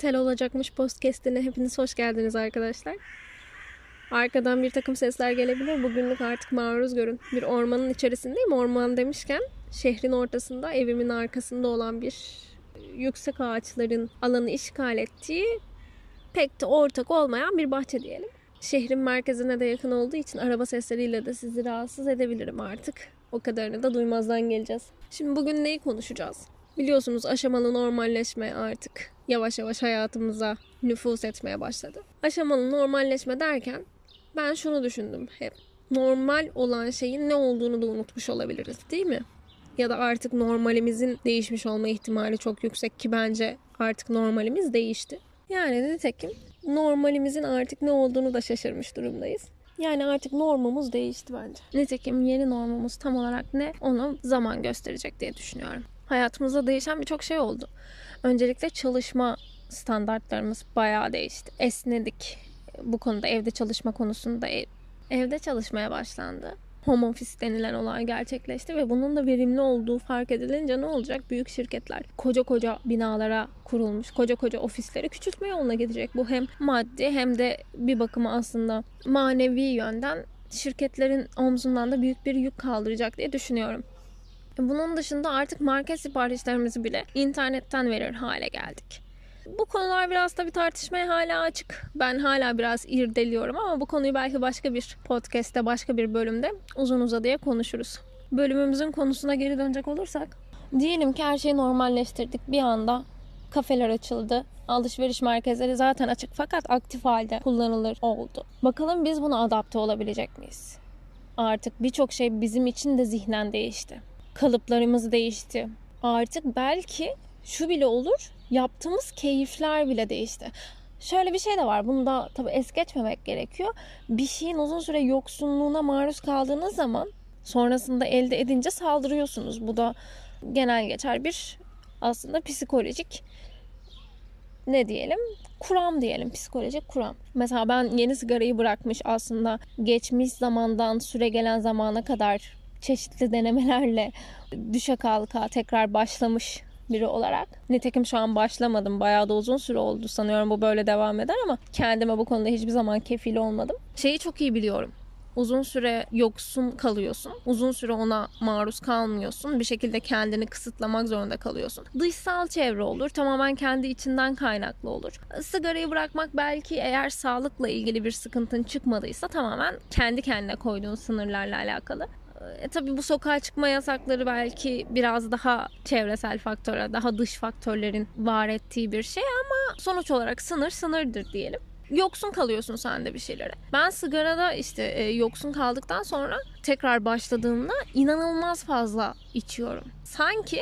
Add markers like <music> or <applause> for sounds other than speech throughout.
Intel olacakmış podcastine hepiniz hoş geldiniz arkadaşlar. Arkadan bir takım sesler gelebilir. Bugünlük artık maruz görün. Bir ormanın içerisindeyim. Orman demişken şehrin ortasında evimin arkasında olan bir yüksek ağaçların alanı işgal ettiği pek de ortak olmayan bir bahçe diyelim. Şehrin merkezine de yakın olduğu için araba sesleriyle de sizi rahatsız edebilirim artık. O kadarını da duymazdan geleceğiz. Şimdi bugün neyi konuşacağız? Biliyorsunuz aşamalı normalleşme artık yavaş yavaş hayatımıza nüfus etmeye başladı. Aşamalı normalleşme derken ben şunu düşündüm hep. Normal olan şeyin ne olduğunu da unutmuş olabiliriz değil mi? Ya da artık normalimizin değişmiş olma ihtimali çok yüksek ki bence artık normalimiz değişti. Yani nitekim normalimizin artık ne olduğunu da şaşırmış durumdayız. Yani artık normumuz değişti bence. Nitekim yeni normumuz tam olarak ne onu zaman gösterecek diye düşünüyorum. Hayatımızda değişen birçok şey oldu. Öncelikle çalışma standartlarımız bayağı değişti. Esnedik. Bu konuda evde çalışma konusunda ev, evde çalışmaya başlandı. Home office denilen olay gerçekleşti ve bunun da verimli olduğu fark edilince ne olacak? Büyük şirketler koca koca binalara kurulmuş, koca koca ofisleri küçültme yoluna gidecek. Bu hem maddi hem de bir bakıma aslında manevi yönden şirketlerin omzundan da büyük bir yük kaldıracak diye düşünüyorum. Bunun dışında artık market siparişlerimizi bile internetten verir hale geldik. Bu konular biraz da bir tartışmaya hala açık. Ben hala biraz irdeliyorum ama bu konuyu belki başka bir podcast'te, başka bir bölümde uzun uzadıya konuşuruz. Bölümümüzün konusuna geri dönecek olursak, diyelim ki her şeyi normalleştirdik. Bir anda kafeler açıldı. Alışveriş merkezleri zaten açık fakat aktif halde kullanılır oldu. Bakalım biz buna adapte olabilecek miyiz? Artık birçok şey bizim için de zihnen değişti. Kalıplarımız değişti. Artık belki şu bile olur yaptığımız keyifler bile değişti. Şöyle bir şey de var. Bunu da tabii es geçmemek gerekiyor. Bir şeyin uzun süre yoksunluğuna maruz kaldığınız zaman sonrasında elde edince saldırıyorsunuz. Bu da genel geçer bir aslında psikolojik ne diyelim kuram diyelim psikolojik kuram. Mesela ben yeni sigarayı bırakmış aslında geçmiş zamandan süre gelen zamana kadar çeşitli denemelerle düşe kalka tekrar başlamış biri olarak. Nitekim şu an başlamadım. Bayağı da uzun süre oldu sanıyorum bu böyle devam eder ama kendime bu konuda hiçbir zaman kefil olmadım. Şeyi çok iyi biliyorum. Uzun süre yoksun kalıyorsun. Uzun süre ona maruz kalmıyorsun. Bir şekilde kendini kısıtlamak zorunda kalıyorsun. Dışsal çevre olur. Tamamen kendi içinden kaynaklı olur. Sigarayı bırakmak belki eğer sağlıkla ilgili bir sıkıntın çıkmadıysa tamamen kendi kendine koyduğun sınırlarla alakalı. E, tabii bu sokağa çıkma yasakları belki biraz daha çevresel faktöre, daha dış faktörlerin var ettiği bir şey ama sonuç olarak sınır sınırdır diyelim. Yoksun kalıyorsun sen de bir şeylere. Ben sigarada işte e, yoksun kaldıktan sonra tekrar başladığımda inanılmaz fazla içiyorum. Sanki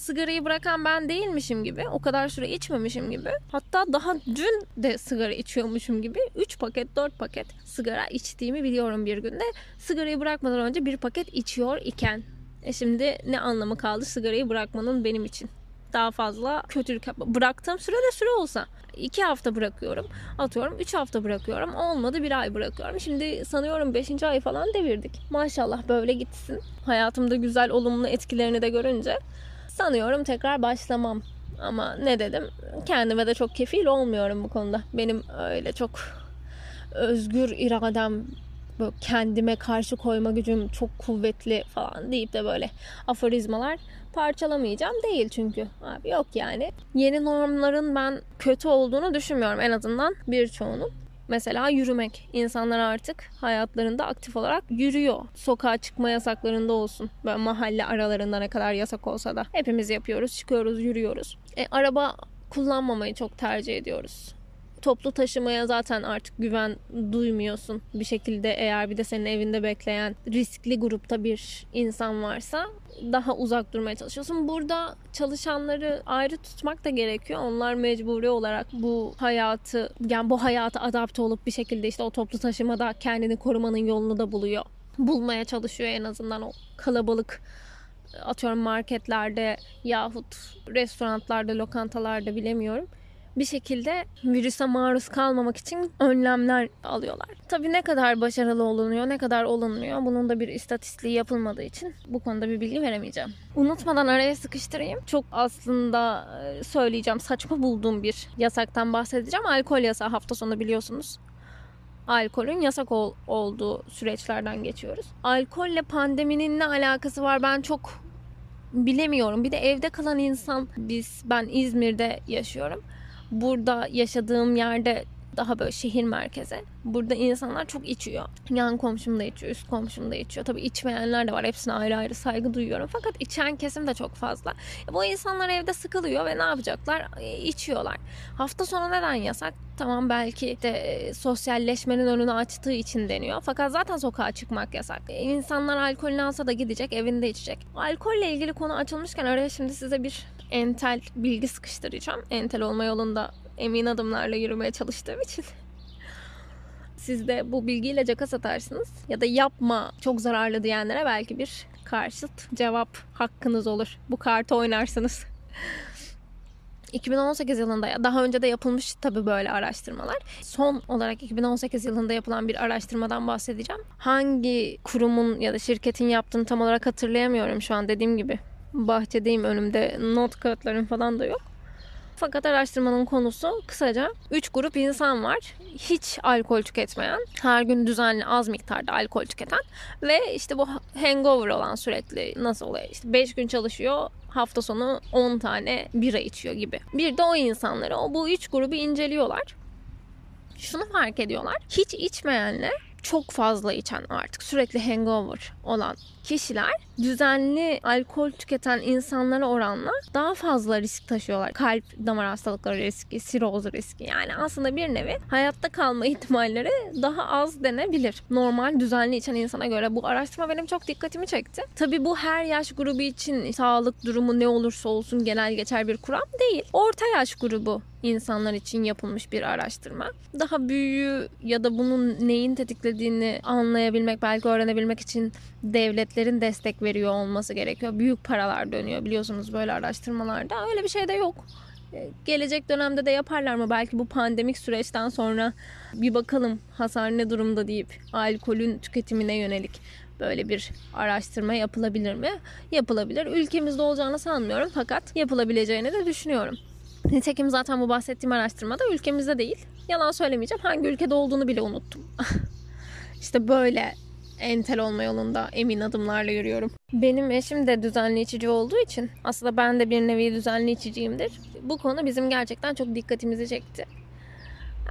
sigarayı bırakan ben değilmişim gibi, o kadar süre içmemişim gibi. Hatta daha dün de sigara içiyormuşum gibi 3 paket, 4 paket sigara içtiğimi biliyorum bir günde. Sigarayı bırakmadan önce bir paket içiyor iken. E şimdi ne anlamı kaldı sigarayı bırakmanın benim için? Daha fazla kötülük bıraktığım süre de süre olsa. 2 hafta bırakıyorum. Atıyorum 3 hafta bırakıyorum. Olmadı bir ay bırakıyorum. Şimdi sanıyorum 5. ay falan devirdik. Maşallah böyle gitsin. Hayatımda güzel olumlu etkilerini de görünce sanıyorum tekrar başlamam. Ama ne dedim? Kendime de çok kefil olmuyorum bu konuda. Benim öyle çok özgür iradem böyle kendime karşı koyma gücüm çok kuvvetli falan deyip de böyle aforizmalar parçalamayacağım değil çünkü. Abi yok yani. Yeni normların ben kötü olduğunu düşünmüyorum en azından birçoğunun. Mesela yürümek. İnsanlar artık hayatlarında aktif olarak yürüyor. Sokağa çıkma yasaklarında olsun. Böyle mahalle aralarında ne kadar yasak olsa da. Hepimiz yapıyoruz, çıkıyoruz, yürüyoruz. E, araba kullanmamayı çok tercih ediyoruz toplu taşımaya zaten artık güven duymuyorsun. Bir şekilde eğer bir de senin evinde bekleyen riskli grupta bir insan varsa daha uzak durmaya çalışıyorsun. Burada çalışanları ayrı tutmak da gerekiyor. Onlar mecburi olarak bu hayatı yani bu hayata adapte olup bir şekilde işte o toplu taşımada kendini korumanın yolunu da buluyor. Bulmaya çalışıyor en azından o kalabalık atıyorum marketlerde yahut restoranlarda, lokantalarda bilemiyorum bir şekilde virüse maruz kalmamak için önlemler alıyorlar. Tabii ne kadar başarılı olunuyor, ne kadar olunmuyor bunun da bir istatistiği yapılmadığı için bu konuda bir bilgi veremeyeceğim. Unutmadan araya sıkıştırayım. Çok aslında e, söyleyeceğim saçma bulduğum bir yasaktan bahsedeceğim. Alkol yasağı hafta sonu biliyorsunuz alkolün yasak ol, olduğu süreçlerden geçiyoruz. Alkolle pandeminin ne alakası var ben çok bilemiyorum. Bir de evde kalan insan biz ben İzmir'de yaşıyorum. Burada yaşadığım yerde daha böyle şehir merkezi. Burada insanlar çok içiyor. Yan komşum da içiyor, üst komşum da içiyor. Tabii içmeyenler de var. Hepsine ayrı ayrı saygı duyuyorum. Fakat içen kesim de çok fazla. Bu insanlar evde sıkılıyor ve ne yapacaklar? E, içiyorlar. Hafta sonu neden yasak? Tamam belki de e, sosyalleşmenin önünü açtığı için deniyor. Fakat zaten sokağa çıkmak yasak. E, insanlar alkolünü alsa da gidecek, evinde içecek. Alkolle ilgili konu açılmışken araya şimdi size bir entel bilgi sıkıştıracağım. Entel olma yolunda emin adımlarla yürümeye çalıştığım için <laughs> siz de bu bilgiyle caka satarsınız ya da yapma çok zararlı diyenlere belki bir karşıt cevap hakkınız olur. Bu kartı oynarsınız. <laughs> 2018 yılında ya daha önce de yapılmış tabii böyle araştırmalar. Son olarak 2018 yılında yapılan bir araştırmadan bahsedeceğim. Hangi kurumun ya da şirketin yaptığını tam olarak hatırlayamıyorum şu an dediğim gibi. Bahçedeyim önümde not kağıtlarım falan da yok. Fakat araştırmanın konusu kısaca 3 grup insan var. Hiç alkol tüketmeyen, her gün düzenli az miktarda alkol tüketen ve işte bu hangover olan sürekli nasıl oluyor? İşte 5 gün çalışıyor, hafta sonu 10 tane bira içiyor gibi. Bir de o insanları, o bu üç grubu inceliyorlar. Şunu fark ediyorlar. Hiç içmeyenle çok fazla içen artık sürekli hangover olan kişiler düzenli alkol tüketen insanlara oranla daha fazla risk taşıyorlar. Kalp damar hastalıkları riski, siroz riski. Yani aslında bir nevi hayatta kalma <laughs> ihtimalleri daha az denebilir. Normal düzenli içen insana göre bu araştırma benim çok dikkatimi çekti. Tabi bu her yaş grubu için sağlık durumu ne olursa olsun genel geçer bir kuram değil. Orta yaş grubu insanlar için yapılmış bir araştırma. Daha büyüğü ya da bunun neyin tetiklediğini anlayabilmek, belki öğrenebilmek için devletlerin destek veriyor olması gerekiyor. Büyük paralar dönüyor biliyorsunuz böyle araştırmalarda. Öyle bir şey de yok. E, gelecek dönemde de yaparlar mı? Belki bu pandemik süreçten sonra bir bakalım hasar ne durumda deyip alkolün tüketimine yönelik böyle bir araştırma yapılabilir mi? Yapılabilir. Ülkemizde olacağını sanmıyorum fakat yapılabileceğini de düşünüyorum. Nitekim zaten bu bahsettiğim araştırmada ülkemizde değil. Yalan söylemeyeceğim. Hangi ülkede olduğunu bile unuttum. <laughs> İşte böyle entel olma yolunda emin adımlarla yürüyorum. Benim eşim de düzenli içici olduğu için aslında ben de bir nevi düzenli içiciyimdir. Bu konu bizim gerçekten çok dikkatimizi çekti.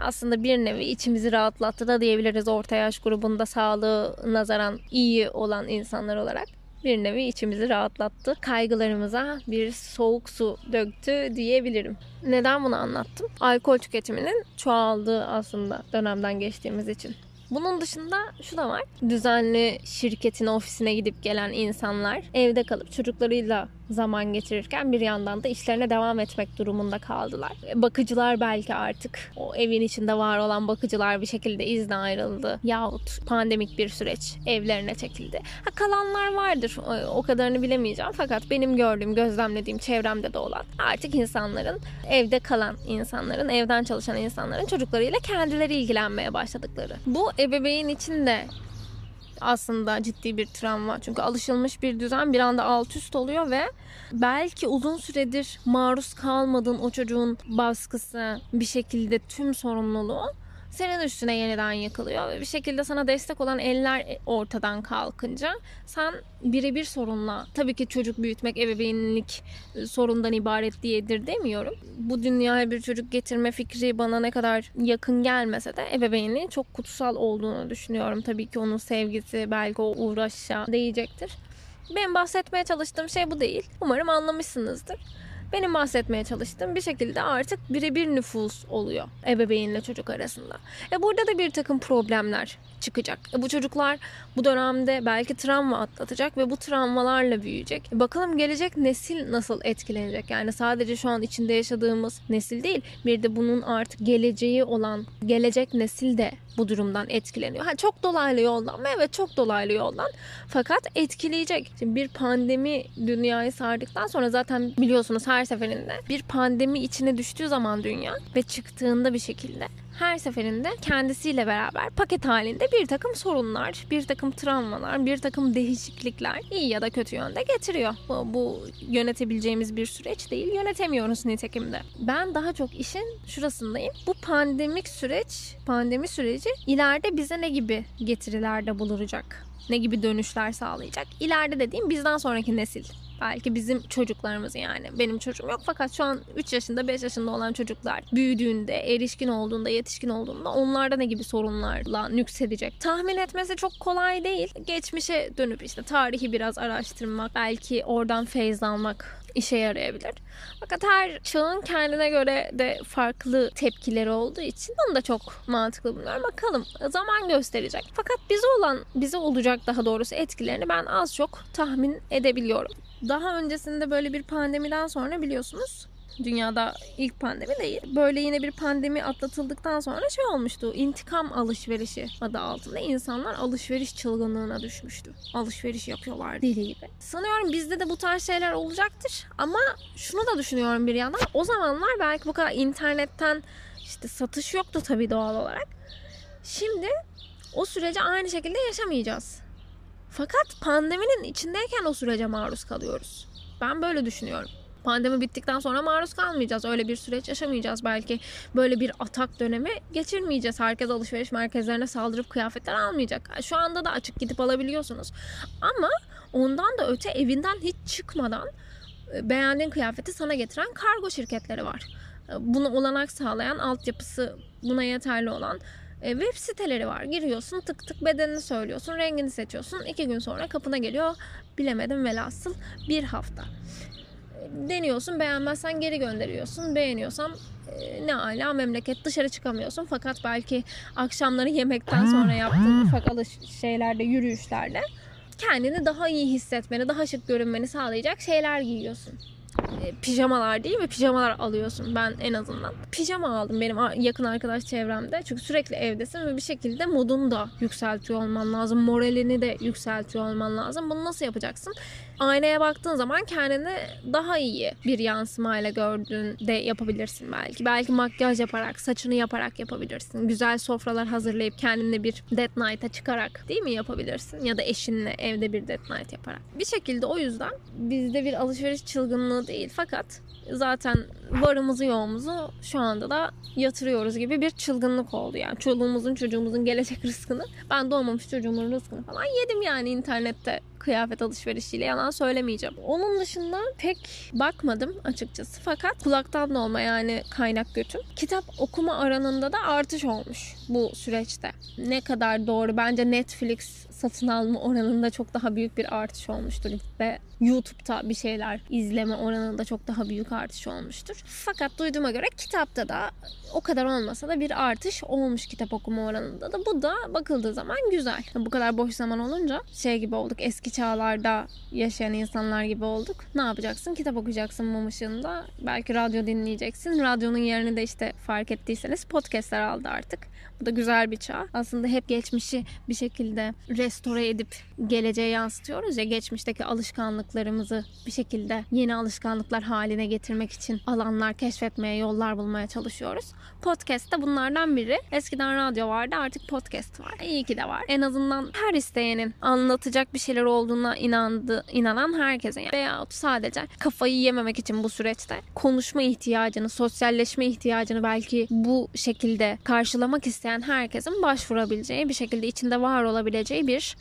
Aslında bir nevi içimizi rahatlattı da diyebiliriz orta yaş grubunda sağlığı nazaran iyi olan insanlar olarak bir nevi içimizi rahatlattı. Kaygılarımıza bir soğuk su döktü diyebilirim. Neden bunu anlattım? Alkol tüketiminin çoğaldığı aslında dönemden geçtiğimiz için. Bunun dışında şu da var. Düzenli şirketin ofisine gidip gelen insanlar evde kalıp çocuklarıyla zaman geçirirken bir yandan da işlerine devam etmek durumunda kaldılar. Bakıcılar belki artık o evin içinde var olan bakıcılar bir şekilde izne ayrıldı yahut pandemik bir süreç evlerine çekildi. Ha, kalanlar vardır o kadarını bilemeyeceğim fakat benim gördüğüm gözlemlediğim çevremde de olan artık insanların evde kalan insanların evden çalışan insanların çocuklarıyla kendileri ilgilenmeye başladıkları. Bu ebeveyn için de aslında ciddi bir travma. Çünkü alışılmış bir düzen bir anda alt üst oluyor ve belki uzun süredir maruz kalmadığın o çocuğun baskısı bir şekilde tüm sorumluluğu senin üstüne yeniden yıkılıyor ve bir şekilde sana destek olan eller ortadan kalkınca sen birebir sorunla tabii ki çocuk büyütmek ebeveynlik sorundan ibaret diyedir demiyorum. Bu dünyaya bir çocuk getirme fikri bana ne kadar yakın gelmese de ebeveynliğin çok kutsal olduğunu düşünüyorum. Tabii ki onun sevgisi belki o uğraşa değecektir. Ben bahsetmeye çalıştığım şey bu değil. Umarım anlamışsınızdır benim bahsetmeye çalıştığım bir şekilde artık birebir nüfus oluyor ebeveynle çocuk arasında. E burada da bir takım problemler çıkacak. E bu çocuklar bu dönemde belki travma atlatacak ve bu travmalarla büyüyecek. E bakalım gelecek nesil nasıl etkilenecek? Yani sadece şu an içinde yaşadığımız nesil değil, bir de bunun artık geleceği olan gelecek nesil de bu durumdan etkileniyor. Ha, çok dolaylı yoldan mı? Evet çok dolaylı yoldan. Fakat etkileyecek. Şimdi bir pandemi dünyayı sardıktan sonra zaten biliyorsunuz her seferinde bir pandemi içine düştüğü zaman dünya ve çıktığında bir şekilde her seferinde kendisiyle beraber paket halinde bir takım sorunlar, bir takım travmalar, bir takım değişiklikler iyi ya da kötü yönde getiriyor. Bu, bu yönetebileceğimiz bir süreç değil. Yönetemiyoruz nitekim de. Ben daha çok işin şurasındayım. Bu pandemik süreç, pandemi süreci ileride bize ne gibi getirilerde bulunacak? Ne gibi dönüşler sağlayacak? İleride dediğim bizden sonraki nesil Belki bizim çocuklarımız yani. Benim çocuğum yok fakat şu an 3 yaşında 5 yaşında olan çocuklar büyüdüğünde, erişkin olduğunda, yetişkin olduğunda onlarda ne gibi sorunlarla nüksedecek. Tahmin etmesi çok kolay değil. Geçmişe dönüp işte tarihi biraz araştırmak, belki oradan feyz almak işe yarayabilir. Fakat her çağın kendine göre de farklı tepkileri olduğu için bunu da çok mantıklı buluyorum. Bakalım zaman gösterecek. Fakat bize olan, bize olacak daha doğrusu etkilerini ben az çok tahmin edebiliyorum. Daha öncesinde böyle bir pandemiden sonra biliyorsunuz dünyada ilk pandemi değil. Böyle yine bir pandemi atlatıldıktan sonra şey olmuştu. İntikam alışverişi adı altında insanlar alışveriş çılgınlığına düşmüştü. Alışveriş yapıyorlar deli gibi. Sanıyorum bizde de bu tarz şeyler olacaktır. Ama şunu da düşünüyorum bir yandan. O zamanlar belki bu kadar internetten işte satış yoktu tabii doğal olarak. Şimdi o süreci aynı şekilde yaşamayacağız. Fakat pandeminin içindeyken o sürece maruz kalıyoruz. Ben böyle düşünüyorum. Pandemi bittikten sonra maruz kalmayacağız. Öyle bir süreç yaşamayacağız belki. Böyle bir atak dönemi geçirmeyeceğiz. Herkes alışveriş merkezlerine saldırıp kıyafetler almayacak. Şu anda da açık gidip alabiliyorsunuz. Ama ondan da öte evinden hiç çıkmadan e, beğendiğin kıyafeti sana getiren kargo şirketleri var. E, bunu olanak sağlayan, altyapısı buna yeterli olan e, web siteleri var. Giriyorsun tık tık bedenini söylüyorsun, rengini seçiyorsun. iki gün sonra kapına geliyor. Bilemedim velhasıl bir hafta. Deniyorsun beğenmezsen geri gönderiyorsun. Beğeniyorsan e, ne ala memleket dışarı çıkamıyorsun. Fakat belki akşamları yemekten sonra yaptığın <gasps> ufak alış şeylerde, yürüyüşlerde kendini daha iyi hissetmeni, daha şık görünmeni sağlayacak şeyler giyiyorsun. E, pijamalar değil mi? Pijamalar alıyorsun ben en azından. Pijama aldım benim yakın arkadaş çevremde. Çünkü sürekli evdesin ve bir şekilde modunu da yükseltiyor olman lazım. Moralini de yükseltiyor olman lazım. Bunu nasıl yapacaksın? Aynaya baktığın zaman kendini daha iyi bir yansımayla gördüğünde yapabilirsin belki. Belki makyaj yaparak, saçını yaparak yapabilirsin. Güzel sofralar hazırlayıp kendine bir dead night'a çıkarak değil mi yapabilirsin? Ya da eşinle evde bir dead night yaparak. Bir şekilde o yüzden bizde bir alışveriş çılgınlığı değil fakat zaten varımızı yoğumuzu şu anda da yatırıyoruz gibi bir çılgınlık oldu yani. Çoluğumuzun çocuğumuzun gelecek <laughs> rızkını ben doğmamış çocuğumun rızkını falan yedim yani internette kıyafet alışverişiyle yalan söylemeyeceğim. Onun dışında pek bakmadım açıkçası. Fakat kulaktan dolma yani kaynak götüm. Kitap okuma aranında da artış olmuş bu süreçte. Ne kadar doğru bence Netflix satın alma oranında çok daha büyük bir artış olmuştur ve YouTube'da bir şeyler izleme oranında çok daha büyük artış olmuştur. Fakat duyduğuma göre kitapta da o kadar olmasa da bir artış olmuş kitap okuma oranında da. Bu da bakıldığı zaman güzel. Bu kadar boş zaman olunca şey gibi olduk. Eski çağlarda yaşayan insanlar gibi olduk. Ne yapacaksın? Kitap okuyacaksın mum ışığında. Belki radyo dinleyeceksin. Radyonun yerini de işte fark ettiyseniz podcastler aldı artık. Bu da güzel bir çağ. Aslında hep geçmişi bir şekilde restore edip geleceğe yansıtıyoruz ya. Geçmişteki alışkanlıklarımızı bir şekilde yeni alışkanlıklar haline getirmek için alanlar keşfetmeye, yollar bulmaya çalışıyoruz. Podcast da bunlardan biri. Eskiden radyo vardı artık podcast var. İyi ki de var. En azından her isteyenin anlatacak bir şeyler olduğuna inandı, inanan herkese yani. Veyahut sadece kafayı yememek için bu süreçte konuşma ihtiyacını, sosyalleşme ihtiyacını belki bu şekilde karşılamak isteyen herkesin başvurabileceği bir şekilde içinde var olabileceği bir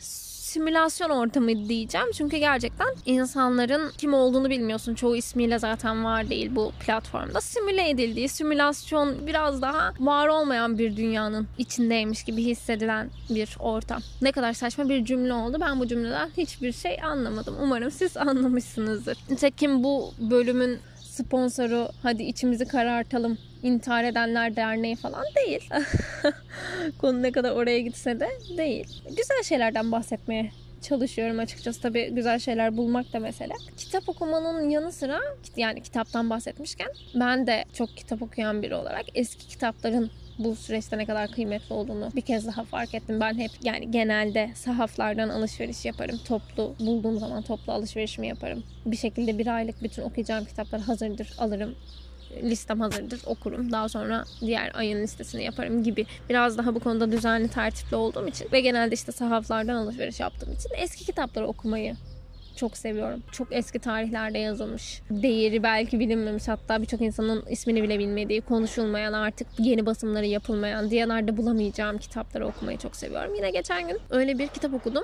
simülasyon ortamı diyeceğim. Çünkü gerçekten insanların kim olduğunu bilmiyorsun. Çoğu ismiyle zaten var değil bu platformda. Simüle edildiği, simülasyon biraz daha var olmayan bir dünyanın içindeymiş gibi hissedilen bir ortam. Ne kadar saçma bir cümle oldu. Ben bu cümleden hiçbir şey anlamadım. Umarım siz anlamışsınızdır. Nitekim bu bölümün sponsoru hadi içimizi karartalım intihar edenler derneği falan değil. <laughs> Konu ne kadar oraya gitse de değil. Güzel şeylerden bahsetmeye çalışıyorum açıkçası. Tabii güzel şeyler bulmak da mesele. Kitap okumanın yanı sıra yani kitaptan bahsetmişken ben de çok kitap okuyan biri olarak eski kitapların bu süreçte ne kadar kıymetli olduğunu bir kez daha fark ettim. Ben hep yani genelde sahaflardan alışveriş yaparım. Toplu bulduğum zaman toplu alışverişimi yaparım. Bir şekilde bir aylık bütün okuyacağım kitaplar hazırdır alırım listem hazırdır okurum. Daha sonra diğer ayın listesini yaparım gibi. Biraz daha bu konuda düzenli tertipli olduğum için ve genelde işte sahaflardan alışveriş yaptığım için eski kitapları okumayı çok seviyorum. Çok eski tarihlerde yazılmış. Değeri belki bilinmemiş hatta birçok insanın ismini bile bilmediği, konuşulmayan artık yeni basımları yapılmayan, diğerlerde bulamayacağım kitapları okumayı çok seviyorum. Yine geçen gün öyle bir kitap okudum.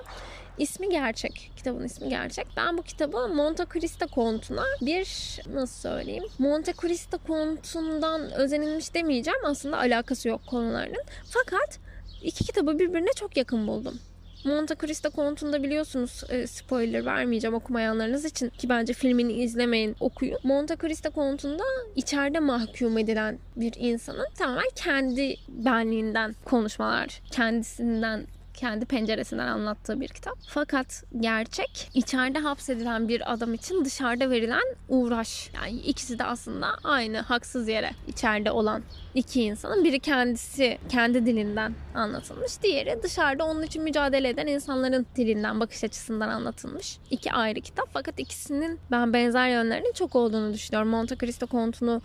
İsmi gerçek. Kitabın ismi gerçek. Ben bu kitabı Monte Cristo kontuna bir nasıl söyleyeyim? Monte Cristo kontundan özenilmiş demeyeceğim. Aslında alakası yok konularının. Fakat iki kitabı birbirine çok yakın buldum. Monte Cristo kontunda biliyorsunuz e, spoiler vermeyeceğim okumayanlarınız için ki bence filmini izlemeyin okuyun. Monte Cristo kontunda içeride mahkum edilen bir insanın tamamen kendi benliğinden konuşmalar, kendisinden kendi penceresinden anlattığı bir kitap. Fakat gerçek içeride hapsedilen bir adam için dışarıda verilen uğraş. Yani ikisi de aslında aynı haksız yere içeride olan iki insanın biri kendisi kendi dilinden anlatılmış. Diğeri dışarıda onun için mücadele eden insanların dilinden, bakış açısından anlatılmış. İki ayrı kitap fakat ikisinin ben benzer yönlerinin çok olduğunu düşünüyorum. Monte Cristo kontunu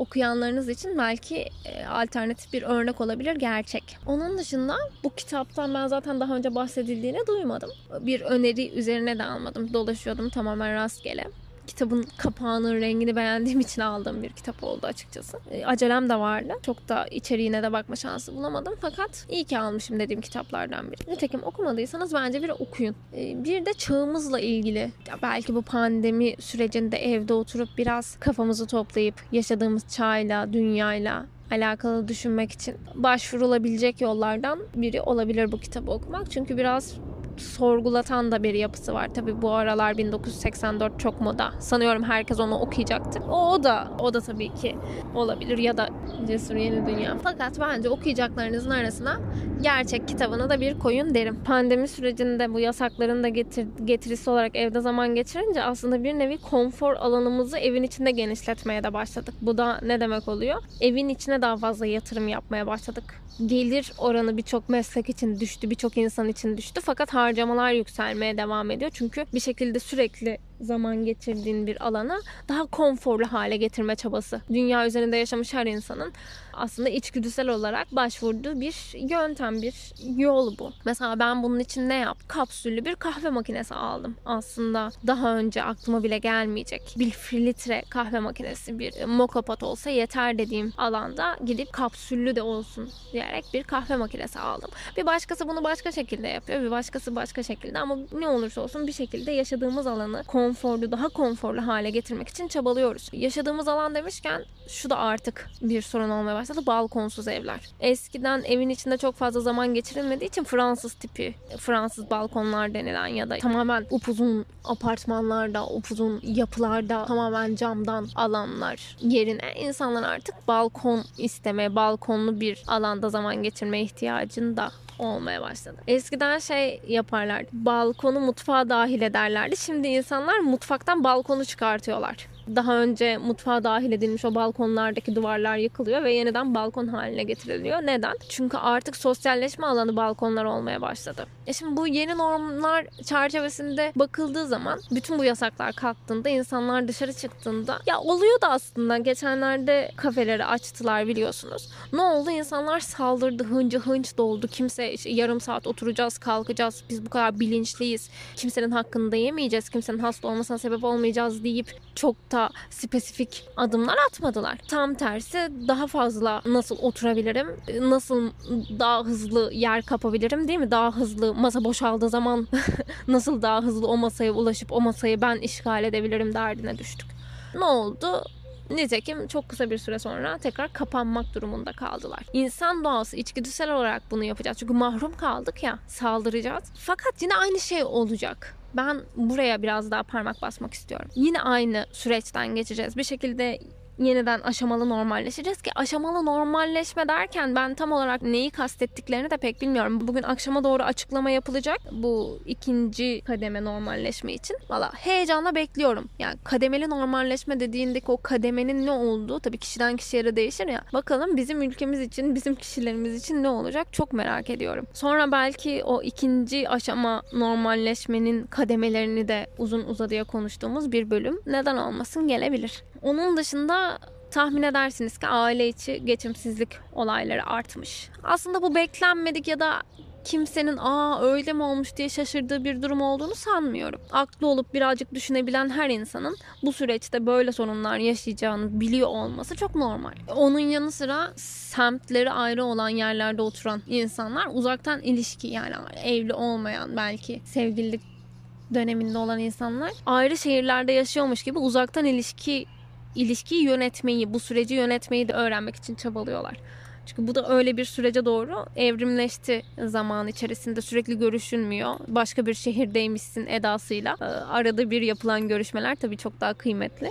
okuyanlarınız için belki e, alternatif bir örnek olabilir gerçek. Onun dışında bu kitaptan ben zaten daha önce bahsedildiğini duymadım. Bir öneri üzerine de almadım. Dolaşıyordum tamamen rastgele kitabın kapağının rengini beğendiğim için aldığım bir kitap oldu açıkçası. E, acelem de vardı. Çok da içeriğine de bakma şansı bulamadım. Fakat iyi ki almışım dediğim kitaplardan biri. Nitekim okumadıysanız bence bir okuyun. E, bir de çağımızla ilgili belki bu pandemi sürecinde evde oturup biraz kafamızı toplayıp yaşadığımız çağla, dünyayla alakalı düşünmek için başvurulabilecek yollardan biri olabilir bu kitabı okumak. Çünkü biraz sorgulatan da bir yapısı var. Tabi bu aralar 1984 çok moda. Sanıyorum herkes onu okuyacaktır. O, o da o da tabii ki olabilir ya da Cesur Yeni Dünya. Fakat bence okuyacaklarınızın arasına gerçek kitabını da bir koyun derim. Pandemi sürecinde bu yasakların da getir, getirisi olarak evde zaman geçirince aslında bir nevi konfor alanımızı evin içinde genişletmeye de başladık. Bu da ne demek oluyor? Evin içine daha fazla yatırım yapmaya başladık. Gelir oranı birçok meslek için düştü, birçok insan için düştü. Fakat harcamalar yükselmeye devam ediyor. Çünkü bir şekilde sürekli zaman geçirdiğin bir alana daha konforlu hale getirme çabası. Dünya üzerinde yaşamış her insanın aslında içgüdüsel olarak başvurduğu bir yöntem, bir yol bu. Mesela ben bunun için ne yaptım? Kapsüllü bir kahve makinesi aldım. Aslında daha önce aklıma bile gelmeyecek bir filtre kahve makinesi, bir moka olsa yeter dediğim alanda gidip kapsüllü de olsun diyerek bir kahve makinesi aldım. Bir başkası bunu başka şekilde yapıyor, bir başkası başka şekilde ama ne olursa olsun bir şekilde yaşadığımız alanı konforlu, daha konforlu hale getirmek için çabalıyoruz. Yaşadığımız alan demişken şu da artık bir sorun olmaya başladı. Balkonsuz evler. Eskiden evin içinde çok fazla zaman geçirilmediği için Fransız tipi, Fransız balkonlar denilen ya da tamamen upuzun apartmanlarda, upuzun yapılarda tamamen camdan alanlar yerine insanlar artık balkon isteme, balkonlu bir alanda zaman geçirme ihtiyacında olmaya başladı. Eskiden şey yaparlardı. Balkonu mutfağa dahil ederlerdi. Şimdi insanlar mutfaktan balkonu çıkartıyorlar daha önce mutfağa dahil edilmiş o balkonlardaki duvarlar yıkılıyor ve yeniden balkon haline getiriliyor. Neden? Çünkü artık sosyalleşme alanı balkonlar olmaya başladı. E şimdi bu yeni normlar çerçevesinde bakıldığı zaman bütün bu yasaklar kalktığında insanlar dışarı çıktığında ya oluyor da aslında geçenlerde kafeleri açtılar biliyorsunuz. Ne oldu? İnsanlar saldırdı, hıncı hınç doldu. Kimse işte yarım saat oturacağız, kalkacağız. Biz bu kadar bilinçliyiz. Kimsenin hakkını da yemeyeceğiz. Kimsenin hasta olmasına sebep olmayacağız deyip çok da spesifik adımlar atmadılar. Tam tersi daha fazla nasıl oturabilirim, nasıl daha hızlı yer kapabilirim değil mi? Daha hızlı masa boşaldığı zaman <laughs> nasıl daha hızlı o masaya ulaşıp o masayı ben işgal edebilirim derdine düştük. Ne oldu? Nitekim çok kısa bir süre sonra tekrar kapanmak durumunda kaldılar. İnsan doğası içgüdüsel olarak bunu yapacağız. Çünkü mahrum kaldık ya saldıracağız. Fakat yine aynı şey olacak. Ben buraya biraz daha parmak basmak istiyorum. Yine aynı süreçten geçeceğiz. Bir şekilde yeniden aşamalı normalleşeceğiz ki aşamalı normalleşme derken ben tam olarak neyi kastettiklerini de pek bilmiyorum. Bugün akşama doğru açıklama yapılacak bu ikinci kademe normalleşme için. Valla heyecanla bekliyorum. Yani kademeli normalleşme dediğindeki o kademenin ne olduğu tabii kişiden kişiye de değişir ya. Bakalım bizim ülkemiz için, bizim kişilerimiz için ne olacak çok merak ediyorum. Sonra belki o ikinci aşama normalleşmenin kademelerini de uzun uzadıya konuştuğumuz bir bölüm neden olmasın gelebilir. Onun dışında tahmin edersiniz ki aile içi geçimsizlik olayları artmış. Aslında bu beklenmedik ya da kimsenin aa öyle mi olmuş diye şaşırdığı bir durum olduğunu sanmıyorum. Aklı olup birazcık düşünebilen her insanın bu süreçte böyle sorunlar yaşayacağını biliyor olması çok normal. Onun yanı sıra semtleri ayrı olan yerlerde oturan insanlar uzaktan ilişki yani evli olmayan belki sevgililik döneminde olan insanlar ayrı şehirlerde yaşıyormuş gibi uzaktan ilişki ilişkiyi yönetmeyi, bu süreci yönetmeyi de öğrenmek için çabalıyorlar. Çünkü bu da öyle bir sürece doğru evrimleşti zaman içerisinde sürekli görüşülmüyor. Başka bir şehirdeymişsin edasıyla. Ee, arada bir yapılan görüşmeler tabii çok daha kıymetli.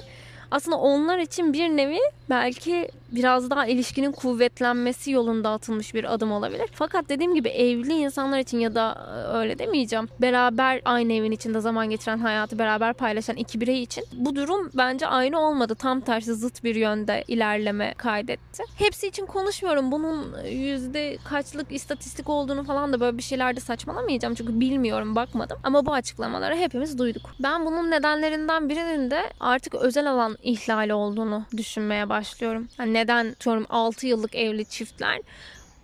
Aslında onlar için bir nevi belki biraz daha ilişkinin kuvvetlenmesi yolunda atılmış bir adım olabilir. Fakat dediğim gibi evli insanlar için ya da e, öyle demeyeceğim. Beraber aynı evin içinde zaman geçiren hayatı beraber paylaşan iki birey için bu durum bence aynı olmadı. Tam tersi zıt bir yönde ilerleme kaydetti. Hepsi için konuşmuyorum. Bunun yüzde kaçlık istatistik olduğunu falan da böyle bir şeylerde saçmalamayacağım. Çünkü bilmiyorum bakmadım. Ama bu açıklamaları hepimiz duyduk. Ben bunun nedenlerinden birinin de artık özel alan ihlali olduğunu düşünmeye başlıyorum. Yani neden diyorum 6 yıllık evli çiftler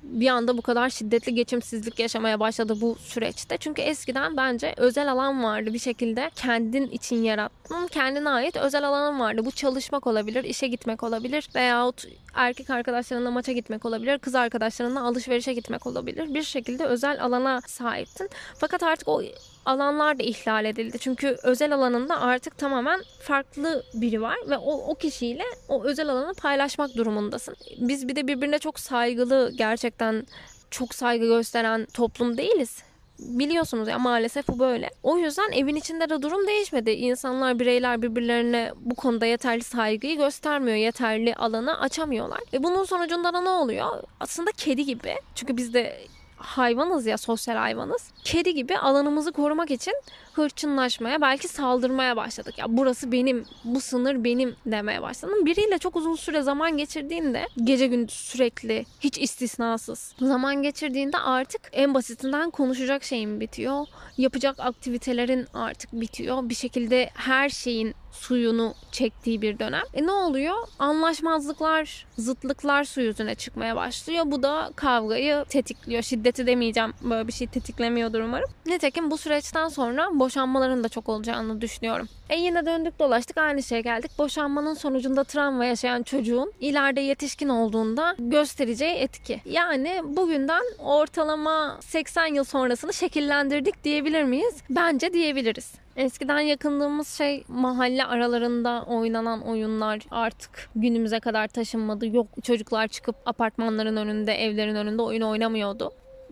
bir anda bu kadar şiddetli geçimsizlik yaşamaya başladı bu süreçte. Çünkü eskiden bence özel alan vardı bir şekilde kendin için yarattın. Kendine ait özel alanın vardı. Bu çalışmak olabilir, işe gitmek olabilir veyahut erkek arkadaşlarınla maça gitmek olabilir, kız arkadaşlarınla alışverişe gitmek olabilir. Bir şekilde özel alana sahiptin. Fakat artık o alanlar da ihlal edildi. Çünkü özel alanında artık tamamen farklı biri var ve o, o kişiyle o özel alanı paylaşmak durumundasın. Biz bir de birbirine çok saygılı gerçekten çok saygı gösteren toplum değiliz. Biliyorsunuz ya maalesef bu böyle. O yüzden evin içinde de durum değişmedi. İnsanlar, bireyler birbirlerine bu konuda yeterli saygıyı göstermiyor. Yeterli alanı açamıyorlar. Ve bunun sonucunda da ne oluyor? Aslında kedi gibi. Çünkü biz de hayvanız ya sosyal hayvanız. Kedi gibi alanımızı korumak için hırçınlaşmaya belki saldırmaya başladık. Ya burası benim, bu sınır benim demeye başladım. Biriyle çok uzun süre zaman geçirdiğinde gece gündüz sürekli hiç istisnasız zaman geçirdiğinde artık en basitinden konuşacak şeyin bitiyor. Yapacak aktivitelerin artık bitiyor. Bir şekilde her şeyin suyunu çektiği bir dönem. E ne oluyor? Anlaşmazlıklar, zıtlıklar su yüzüne çıkmaya başlıyor. Bu da kavgayı tetikliyor. Şiddeti demeyeceğim. Böyle bir şey tetiklemiyordur umarım. Nitekim bu süreçten sonra boşanmaların da çok olacağını düşünüyorum. E yine döndük dolaştık aynı şeye geldik. Boşanmanın sonucunda travma yaşayan çocuğun ileride yetişkin olduğunda göstereceği etki. Yani bugünden ortalama 80 yıl sonrasını şekillendirdik diyebilir miyiz? Bence diyebiliriz. Eskiden yakındığımız şey mahalle aralarında oynanan oyunlar artık günümüze kadar taşınmadı. Yok çocuklar çıkıp apartmanların önünde, evlerin önünde oyun oynamıyordu.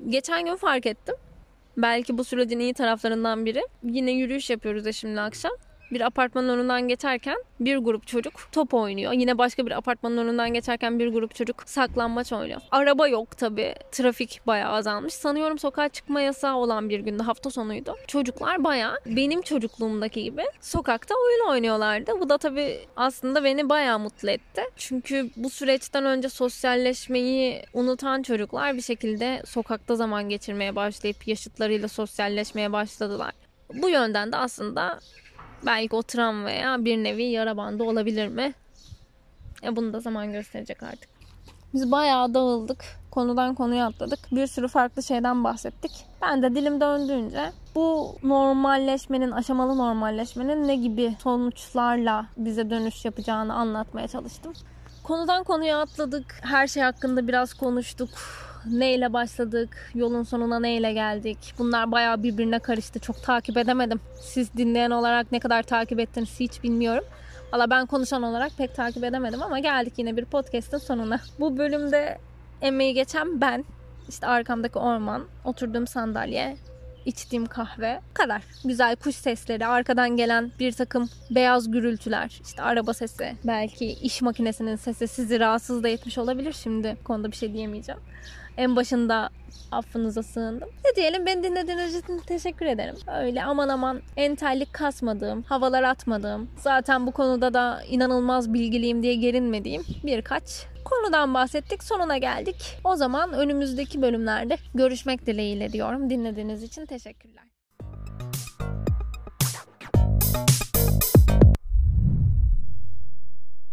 Geçen gün fark ettim. Belki bu sürecin iyi taraflarından biri. Yine yürüyüş yapıyoruz eşimle akşam bir apartmanın önünden geçerken bir grup çocuk top oynuyor. Yine başka bir apartmanın önünden geçerken bir grup çocuk saklanmaç oynuyor. Araba yok tabi. Trafik bayağı azalmış. Sanıyorum sokağa çıkma yasağı olan bir günde hafta sonuydu. Çocuklar bayağı benim çocukluğumdaki gibi sokakta oyun oynuyorlardı. Bu da tabi aslında beni bayağı mutlu etti. Çünkü bu süreçten önce sosyalleşmeyi unutan çocuklar bir şekilde sokakta zaman geçirmeye başlayıp yaşıtlarıyla sosyalleşmeye başladılar. Bu yönden de aslında Belki o travmaya bir nevi yara bandı olabilir mi? E bunu da zaman gösterecek artık. Biz bayağı dağıldık. Konudan konuya atladık. Bir sürü farklı şeyden bahsettik. Ben de dilim döndüğünce bu normalleşmenin, aşamalı normalleşmenin ne gibi sonuçlarla bize dönüş yapacağını anlatmaya çalıştım. Konudan konuya atladık. Her şey hakkında biraz konuştuk neyle başladık, yolun sonuna neyle geldik. Bunlar bayağı birbirine karıştı. Çok takip edemedim. Siz dinleyen olarak ne kadar takip ettiniz hiç bilmiyorum. Valla ben konuşan olarak pek takip edemedim ama geldik yine bir podcast'ın sonuna. Bu bölümde emeği geçen ben, işte arkamdaki orman, oturduğum sandalye, içtiğim kahve. Bu kadar. Güzel kuş sesleri, arkadan gelen bir takım beyaz gürültüler, işte araba sesi, belki iş makinesinin sesi sizi rahatsız da etmiş olabilir şimdi. Konuda bir şey diyemeyeceğim. En başında affınıza sığındım. Ne diyelim beni dinlediğiniz için teşekkür ederim. Öyle aman aman entellik kasmadığım, havalar atmadığım, zaten bu konuda da inanılmaz bilgiliyim diye gerinmediğim birkaç konudan bahsettik. Sonuna geldik. O zaman önümüzdeki bölümlerde görüşmek dileğiyle diyorum. Dinlediğiniz için teşekkürler.